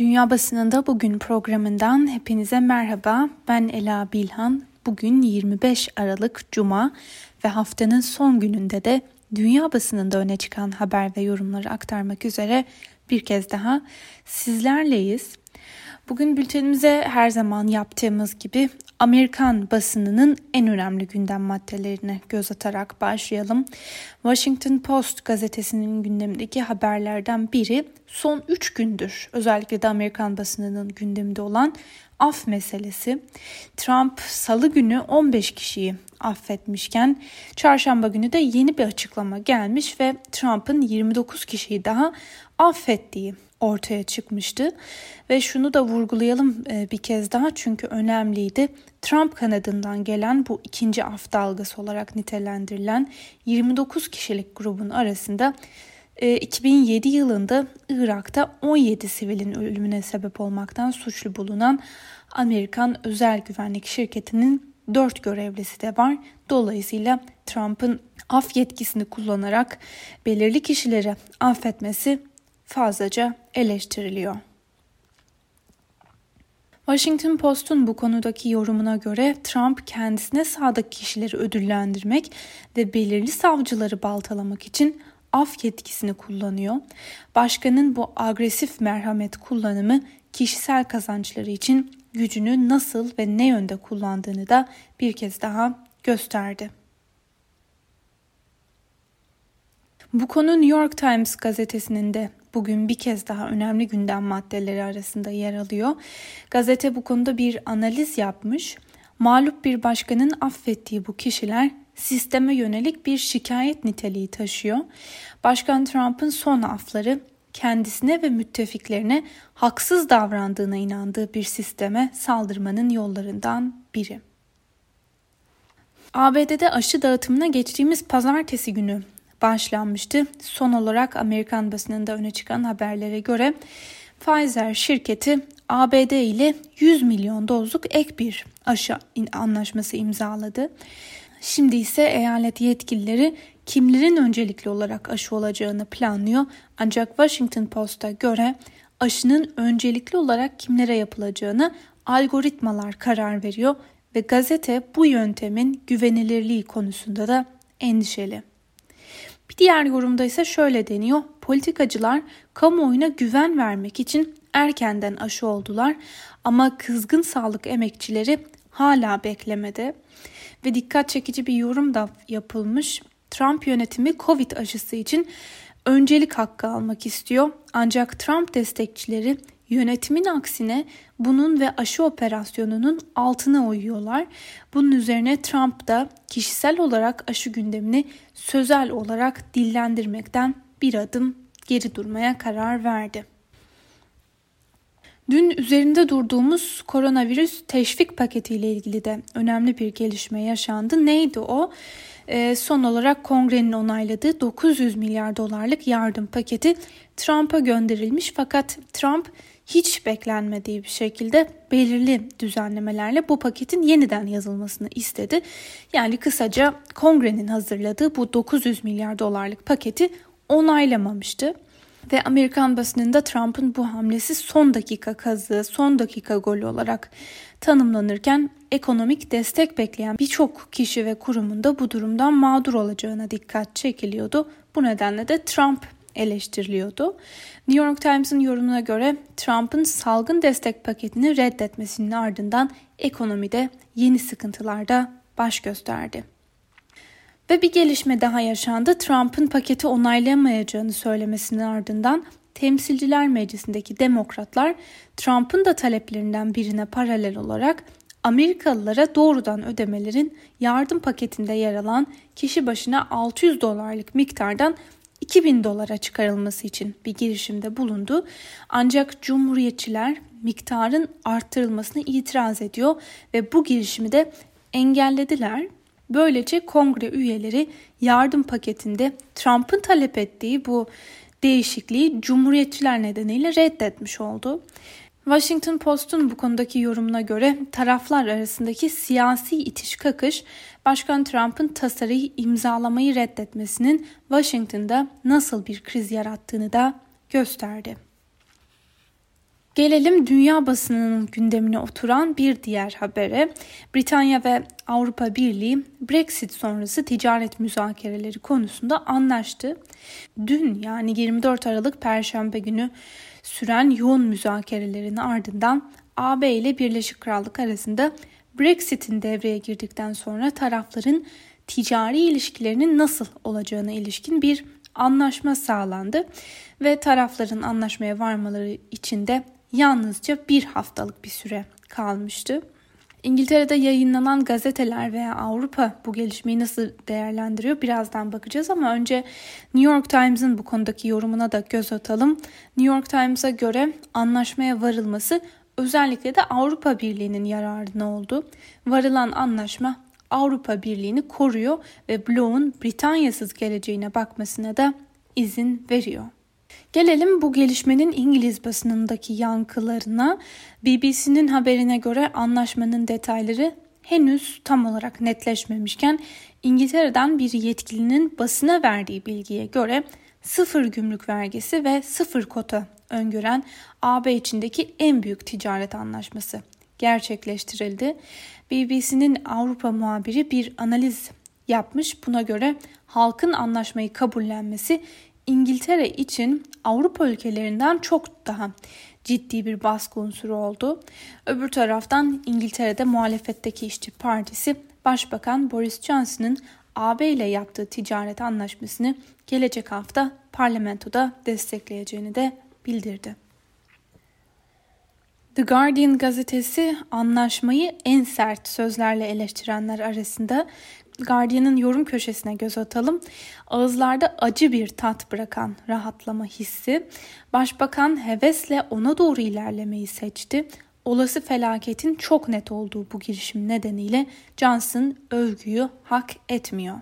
Dünya Basınında Bugün programından hepinize merhaba. Ben Ela Bilhan. Bugün 25 Aralık Cuma ve haftanın son gününde de dünya basınında öne çıkan haber ve yorumları aktarmak üzere bir kez daha sizlerleyiz. Bugün bültenimize her zaman yaptığımız gibi Amerikan basınının en önemli gündem maddelerine göz atarak başlayalım. Washington Post gazetesinin gündemindeki haberlerden biri son 3 gündür özellikle de Amerikan basınının gündeminde olan af meselesi. Trump salı günü 15 kişiyi affetmişken çarşamba günü de yeni bir açıklama gelmiş ve Trump'ın 29 kişiyi daha affettiği ortaya çıkmıştı. Ve şunu da vurgulayalım e, bir kez daha çünkü önemliydi. Trump kanadından gelen bu ikinci af dalgası olarak nitelendirilen 29 kişilik grubun arasında 2007 e, yılında Irak'ta 17 sivilin ölümüne sebep olmaktan suçlu bulunan Amerikan özel güvenlik şirketinin 4 görevlisi de var. Dolayısıyla Trump'ın af yetkisini kullanarak belirli kişileri affetmesi fazlaca eleştiriliyor. Washington Post'un bu konudaki yorumuna göre Trump kendisine sadık kişileri ödüllendirmek ve belirli savcıları baltalamak için af yetkisini kullanıyor. Başkanın bu agresif merhamet kullanımı kişisel kazançları için gücünü nasıl ve ne yönde kullandığını da bir kez daha gösterdi. Bu konu New York Times gazetesinin de bugün bir kez daha önemli gündem maddeleri arasında yer alıyor. Gazete bu konuda bir analiz yapmış. Mağlup bir başkanın affettiği bu kişiler sisteme yönelik bir şikayet niteliği taşıyor. Başkan Trump'ın son afları kendisine ve müttefiklerine haksız davrandığına inandığı bir sisteme saldırmanın yollarından biri. ABD'de aşı dağıtımına geçtiğimiz pazartesi günü başlanmıştı. Son olarak Amerikan basınında öne çıkan haberlere göre Pfizer şirketi ABD ile 100 milyon dozluk ek bir aşı anlaşması imzaladı. Şimdi ise eyalet yetkilileri kimlerin öncelikli olarak aşı olacağını planlıyor. Ancak Washington Post'a göre aşının öncelikli olarak kimlere yapılacağını algoritmalar karar veriyor ve gazete bu yöntemin güvenilirliği konusunda da endişeli. Bir diğer yorumda ise şöyle deniyor. Politikacılar kamuoyuna güven vermek için erkenden aşı oldular ama kızgın sağlık emekçileri hala beklemede. Ve dikkat çekici bir yorum da yapılmış. Trump yönetimi Covid aşısı için öncelik hakkı almak istiyor. Ancak Trump destekçileri Yönetimin aksine bunun ve aşı operasyonunun altına uyuyorlar. Bunun üzerine Trump da kişisel olarak aşı gündemini sözel olarak dillendirmekten bir adım geri durmaya karar verdi. Dün üzerinde durduğumuz koronavirüs teşvik paketi ile ilgili de önemli bir gelişme yaşandı. Neydi o? Ee, son olarak kongrenin onayladığı 900 milyar dolarlık yardım paketi Trump'a gönderilmiş fakat Trump hiç beklenmediği bir şekilde belirli düzenlemelerle bu paketin yeniden yazılmasını istedi. Yani kısaca kongrenin hazırladığı bu 900 milyar dolarlık paketi onaylamamıştı. Ve Amerikan basınında Trump'ın bu hamlesi son dakika kazığı, son dakika golü olarak tanımlanırken ekonomik destek bekleyen birçok kişi ve kurumun da bu durumdan mağdur olacağına dikkat çekiliyordu. Bu nedenle de Trump eleştiriliyordu. New York Times'ın yorumuna göre Trump'ın salgın destek paketini reddetmesinin ardından ekonomide yeni sıkıntılarda baş gösterdi. Ve bir gelişme daha yaşandı. Trump'ın paketi onaylayamayacağını söylemesinin ardından Temsilciler Meclisi'ndeki demokratlar Trump'ın da taleplerinden birine paralel olarak Amerikalılara doğrudan ödemelerin yardım paketinde yer alan kişi başına 600 dolarlık miktardan 2000 dolara çıkarılması için bir girişimde bulundu. Ancak Cumhuriyetçiler miktarın arttırılmasını itiraz ediyor ve bu girişimi de engellediler. Böylece kongre üyeleri yardım paketinde Trump'ın talep ettiği bu değişikliği Cumhuriyetçiler nedeniyle reddetmiş oldu. Washington Post'un bu konudaki yorumuna göre taraflar arasındaki siyasi itiş kakış Başkan Trump'ın tasarıyı imzalamayı reddetmesinin Washington'da nasıl bir kriz yarattığını da gösterdi. Gelelim dünya basınının gündemine oturan bir diğer habere. Britanya ve Avrupa Birliği Brexit sonrası ticaret müzakereleri konusunda anlaştı. Dün yani 24 Aralık Perşembe günü süren yoğun müzakerelerin ardından AB ile Birleşik Krallık arasında Brexit'in devreye girdikten sonra tarafların ticari ilişkilerinin nasıl olacağına ilişkin bir anlaşma sağlandı ve tarafların anlaşmaya varmaları için de yalnızca bir haftalık bir süre kalmıştı. İngiltere'de yayınlanan gazeteler veya Avrupa bu gelişmeyi nasıl değerlendiriyor birazdan bakacağız ama önce New York Times'ın bu konudaki yorumuna da göz atalım. New York Times'a göre anlaşmaya varılması özellikle de Avrupa Birliği'nin yararına oldu. Varılan anlaşma Avrupa Birliği'ni koruyor ve Bloğ'un Britanyasız geleceğine bakmasına da izin veriyor. Gelelim bu gelişmenin İngiliz basınındaki yankılarına. BBC'nin haberine göre anlaşmanın detayları henüz tam olarak netleşmemişken İngiltere'den bir yetkilinin basına verdiği bilgiye göre sıfır gümrük vergisi ve sıfır kota öngören AB içindeki en büyük ticaret anlaşması gerçekleştirildi. BBC'nin Avrupa muhabiri bir analiz yapmış. Buna göre halkın anlaşmayı kabullenmesi İngiltere için Avrupa ülkelerinden çok daha ciddi bir baskı unsuru oldu. Öbür taraftan İngiltere'de muhalefetteki işçi partisi Başbakan Boris Johnson'ın AB ile yaptığı ticaret anlaşmasını gelecek hafta parlamentoda destekleyeceğini de bildirdi. The Guardian gazetesi anlaşmayı en sert sözlerle eleştirenler arasında Guardian'ın yorum köşesine göz atalım. Ağızlarda acı bir tat bırakan rahatlama hissi. Başbakan hevesle ona doğru ilerlemeyi seçti. Olası felaketin çok net olduğu bu girişim nedeniyle Johnson övgüyü hak etmiyor.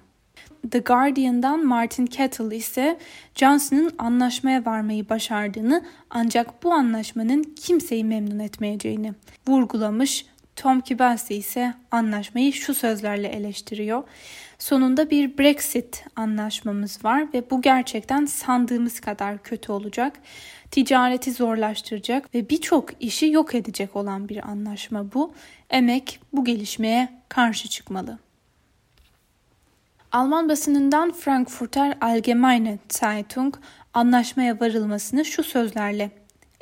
The Guardian'dan Martin Kettle ise Johnson'ın anlaşmaya varmayı başardığını ancak bu anlaşmanın kimseyi memnun etmeyeceğini vurgulamış. Tom Kibasi ise anlaşmayı şu sözlerle eleştiriyor. Sonunda bir Brexit anlaşmamız var ve bu gerçekten sandığımız kadar kötü olacak. Ticareti zorlaştıracak ve birçok işi yok edecek olan bir anlaşma bu. Emek bu gelişmeye karşı çıkmalı. Alman basınından Frankfurter Allgemeine Zeitung anlaşmaya varılmasını şu sözlerle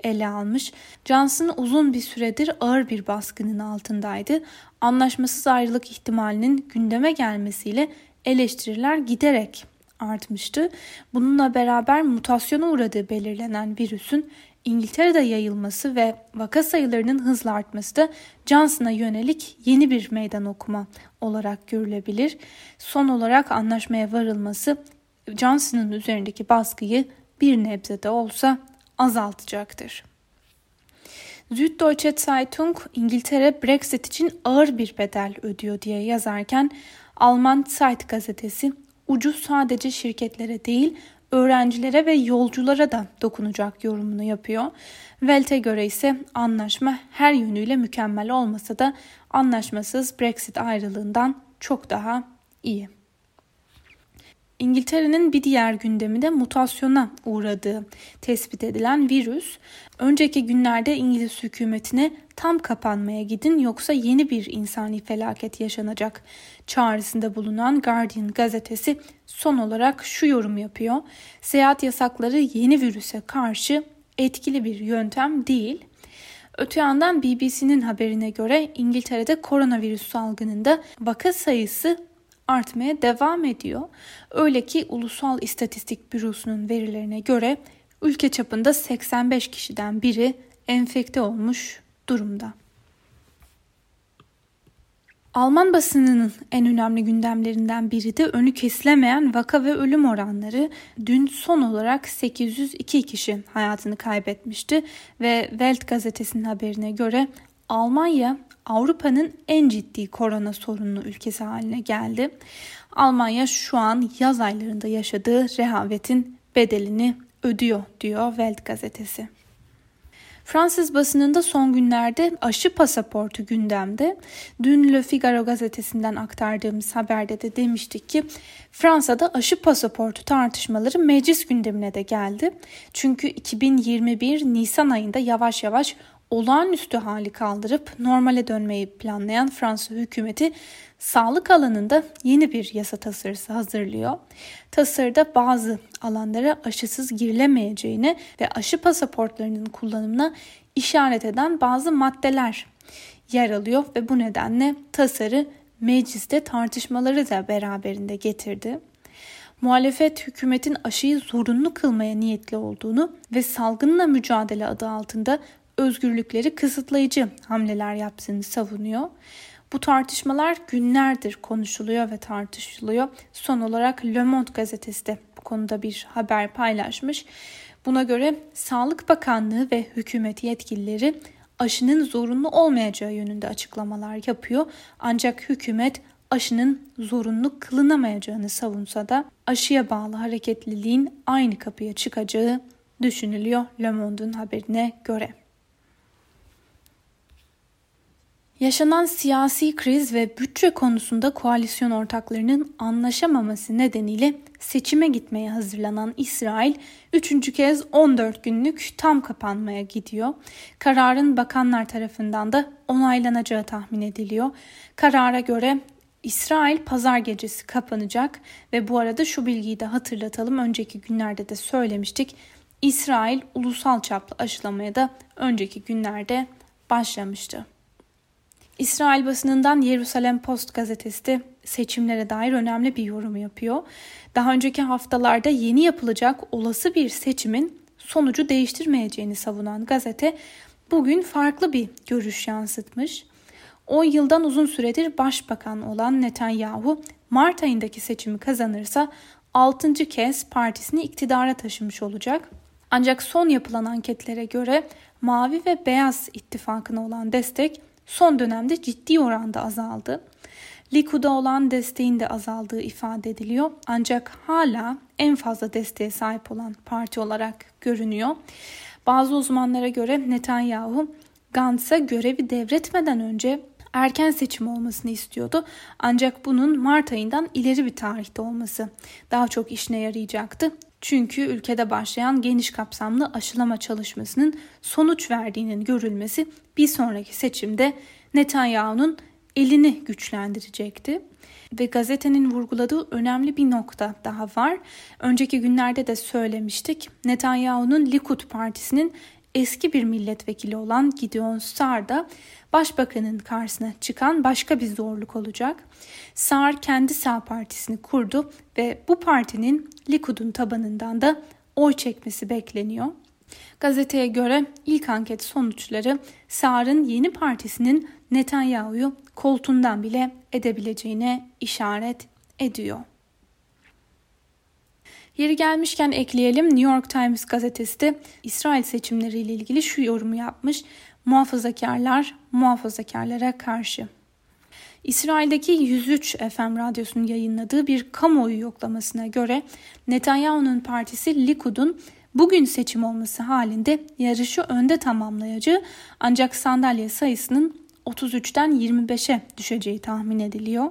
ele almış. Johnson uzun bir süredir ağır bir baskının altındaydı. Anlaşmasız ayrılık ihtimalinin gündeme gelmesiyle eleştiriler giderek artmıştı. Bununla beraber mutasyona uğradığı belirlenen virüsün İngiltere'de yayılması ve vaka sayılarının hızla artması da Johnson'a yönelik yeni bir meydan okuma olarak görülebilir. Son olarak anlaşmaya varılması Johnson'ın üzerindeki baskıyı bir nebze de olsa azaltacaktır. Süddeutsche Zeitung İngiltere Brexit için ağır bir bedel ödüyor diye yazarken Alman Zeit gazetesi ucu sadece şirketlere değil öğrencilere ve yolculara da dokunacak yorumunu yapıyor. Welt'e göre ise anlaşma her yönüyle mükemmel olmasa da anlaşmasız Brexit ayrılığından çok daha iyi. İngiltere'nin bir diğer gündemi de mutasyona uğradığı tespit edilen virüs. Önceki günlerde İngiliz hükümetine tam kapanmaya gidin yoksa yeni bir insani felaket yaşanacak çağrısında bulunan Guardian gazetesi son olarak şu yorum yapıyor. Seyahat yasakları yeni virüse karşı etkili bir yöntem değil. Öte yandan BBC'nin haberine göre İngiltere'de koronavirüs salgınında vaka sayısı artmaya devam ediyor. Öyle ki Ulusal İstatistik Bürosu'nun verilerine göre ülke çapında 85 kişiden biri enfekte olmuş durumda. Alman basınının en önemli gündemlerinden biri de önü kesilemeyen vaka ve ölüm oranları. Dün son olarak 802 kişi hayatını kaybetmişti ve Welt gazetesinin haberine göre Almanya Avrupa'nın en ciddi korona sorunlu ülkesi haline geldi. Almanya şu an yaz aylarında yaşadığı rehavetin bedelini ödüyor diyor Welt gazetesi. Fransız basınında son günlerde aşı pasaportu gündemde. Dün Le Figaro gazetesinden aktardığımız haberde de demiştik ki Fransa'da aşı pasaportu tartışmaları meclis gündemine de geldi. Çünkü 2021 Nisan ayında yavaş yavaş olağanüstü hali kaldırıp normale dönmeyi planlayan Fransa hükümeti sağlık alanında yeni bir yasa tasarısı hazırlıyor. Tasarıda bazı alanlara aşısız girilemeyeceğini ve aşı pasaportlarının kullanımına işaret eden bazı maddeler yer alıyor ve bu nedenle tasarı mecliste tartışmaları da beraberinde getirdi. Muhalefet hükümetin aşıyı zorunlu kılmaya niyetli olduğunu ve salgınla mücadele adı altında özgürlükleri kısıtlayıcı hamleler yaptığını savunuyor. Bu tartışmalar günlerdir konuşuluyor ve tartışılıyor. Son olarak Le Monde gazetesi de bu konuda bir haber paylaşmış. Buna göre Sağlık Bakanlığı ve hükümet yetkilileri aşının zorunlu olmayacağı yönünde açıklamalar yapıyor. Ancak hükümet aşının zorunlu kılınamayacağını savunsa da aşıya bağlı hareketliliğin aynı kapıya çıkacağı düşünülüyor Le Monde'un haberine göre. Yaşanan siyasi kriz ve bütçe konusunda koalisyon ortaklarının anlaşamaması nedeniyle seçime gitmeye hazırlanan İsrail üçüncü kez 14 günlük tam kapanmaya gidiyor. Kararın bakanlar tarafından da onaylanacağı tahmin ediliyor. Karara göre İsrail pazar gecesi kapanacak ve bu arada şu bilgiyi de hatırlatalım. Önceki günlerde de söylemiştik. İsrail ulusal çaplı aşılamaya da önceki günlerde başlamıştı. İsrail basınından Yerusalem Post gazetesi seçimlere dair önemli bir yorum yapıyor. Daha önceki haftalarda yeni yapılacak olası bir seçimin sonucu değiştirmeyeceğini savunan gazete bugün farklı bir görüş yansıtmış. 10 yıldan uzun süredir başbakan olan Netanyahu Mart ayındaki seçimi kazanırsa 6. kez partisini iktidara taşımış olacak. Ancak son yapılan anketlere göre Mavi ve Beyaz ittifakına olan destek son dönemde ciddi oranda azaldı. Likud'a olan desteğin de azaldığı ifade ediliyor. Ancak hala en fazla desteğe sahip olan parti olarak görünüyor. Bazı uzmanlara göre Netanyahu Gantz'a görevi devretmeden önce erken seçim olmasını istiyordu. Ancak bunun Mart ayından ileri bir tarihte olması daha çok işine yarayacaktı. Çünkü ülkede başlayan geniş kapsamlı aşılama çalışmasının sonuç verdiğinin görülmesi bir sonraki seçimde Netanyahu'nun elini güçlendirecekti. Ve gazetenin vurguladığı önemli bir nokta daha var. Önceki günlerde de söylemiştik. Netanyahu'nun Likud partisinin eski bir milletvekili olan Gideon Sar da başbakanın karşısına çıkan başka bir zorluk olacak. Sar kendi sağ partisini kurdu ve bu partinin Likud'un tabanından da oy çekmesi bekleniyor. Gazeteye göre ilk anket sonuçları Sar'ın yeni partisinin Netanyahu'yu koltuğundan bile edebileceğine işaret ediyor. Yeri gelmişken ekleyelim New York Times gazetesi de İsrail seçimleriyle ilgili şu yorumu yapmış. Muhafazakarlar muhafazakarlara karşı. İsrail'deki 103 FM radyosunun yayınladığı bir kamuoyu yoklamasına göre Netanyahu'nun partisi Likud'un bugün seçim olması halinde yarışı önde tamamlayacağı ancak sandalye sayısının 33'ten 25'e düşeceği tahmin ediliyor.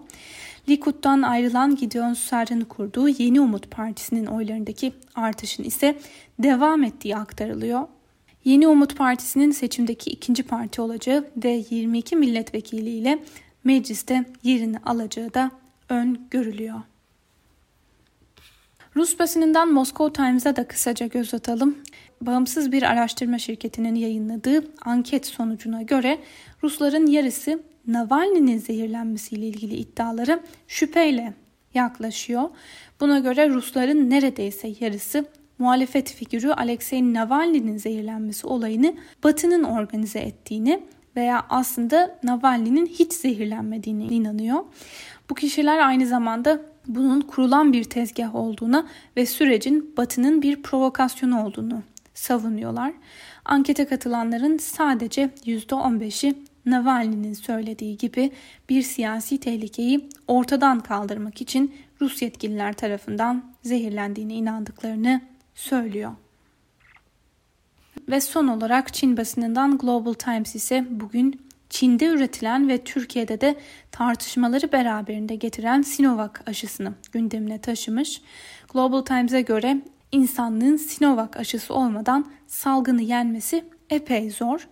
Likud'dan ayrılan Gideon Sar'ın kurduğu Yeni Umut Partisi'nin oylarındaki artışın ise devam ettiği aktarılıyor. Yeni Umut Partisi'nin seçimdeki ikinci parti olacağı ve 22 milletvekiliyle mecliste yerini alacağı da ön görülüyor. Rus basınından Moscow Times'a da kısaca göz atalım. Bağımsız bir araştırma şirketinin yayınladığı anket sonucuna göre Rusların yarısı Navalny'nin zehirlenmesiyle ilgili iddiaları şüpheyle yaklaşıyor. Buna göre Rusların neredeyse yarısı muhalefet figürü Alexei Navalny'nin zehirlenmesi olayını Batı'nın organize ettiğini veya aslında Navalny'nin hiç zehirlenmediğine inanıyor. Bu kişiler aynı zamanda bunun kurulan bir tezgah olduğuna ve sürecin Batı'nın bir provokasyonu olduğunu savunuyorlar. Ankete katılanların sadece %15'i Navalny'nin söylediği gibi bir siyasi tehlikeyi ortadan kaldırmak için Rus yetkililer tarafından zehirlendiğine inandıklarını söylüyor. ve son olarak Çin basınından Global Times ise bugün Çin'de üretilen ve Türkiye'de de tartışmaları beraberinde getiren Sinovac aşısını gündemine taşımış. Global Times'e göre insanlığın Sinovac aşısı olmadan salgını yenmesi epey zor.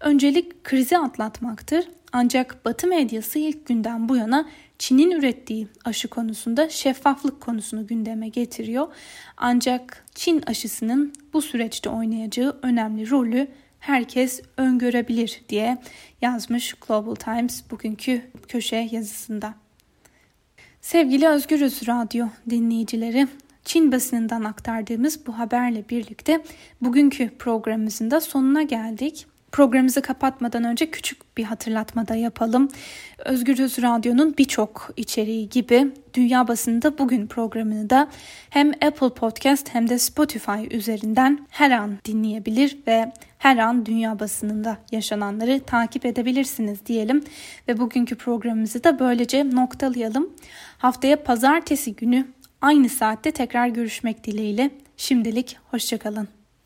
Öncelik krizi atlatmaktır. Ancak Batı medyası ilk günden bu yana Çin'in ürettiği aşı konusunda şeffaflık konusunu gündeme getiriyor. Ancak Çin aşısının bu süreçte oynayacağı önemli rolü herkes öngörebilir diye yazmış Global Times bugünkü köşe yazısında. Sevgili Özgürüz Radyo dinleyicileri, Çin basınından aktardığımız bu haberle birlikte bugünkü programımızın da sonuna geldik. Programımızı kapatmadan önce küçük bir hatırlatma da yapalım. Özgür Öz Radyo'nun birçok içeriği gibi Dünya Basında Bugün programını da hem Apple Podcast hem de Spotify üzerinden her an dinleyebilir ve her an dünya basınında yaşananları takip edebilirsiniz diyelim. Ve bugünkü programımızı da böylece noktalayalım. Haftaya pazartesi günü aynı saatte tekrar görüşmek dileğiyle. Şimdilik hoşçakalın.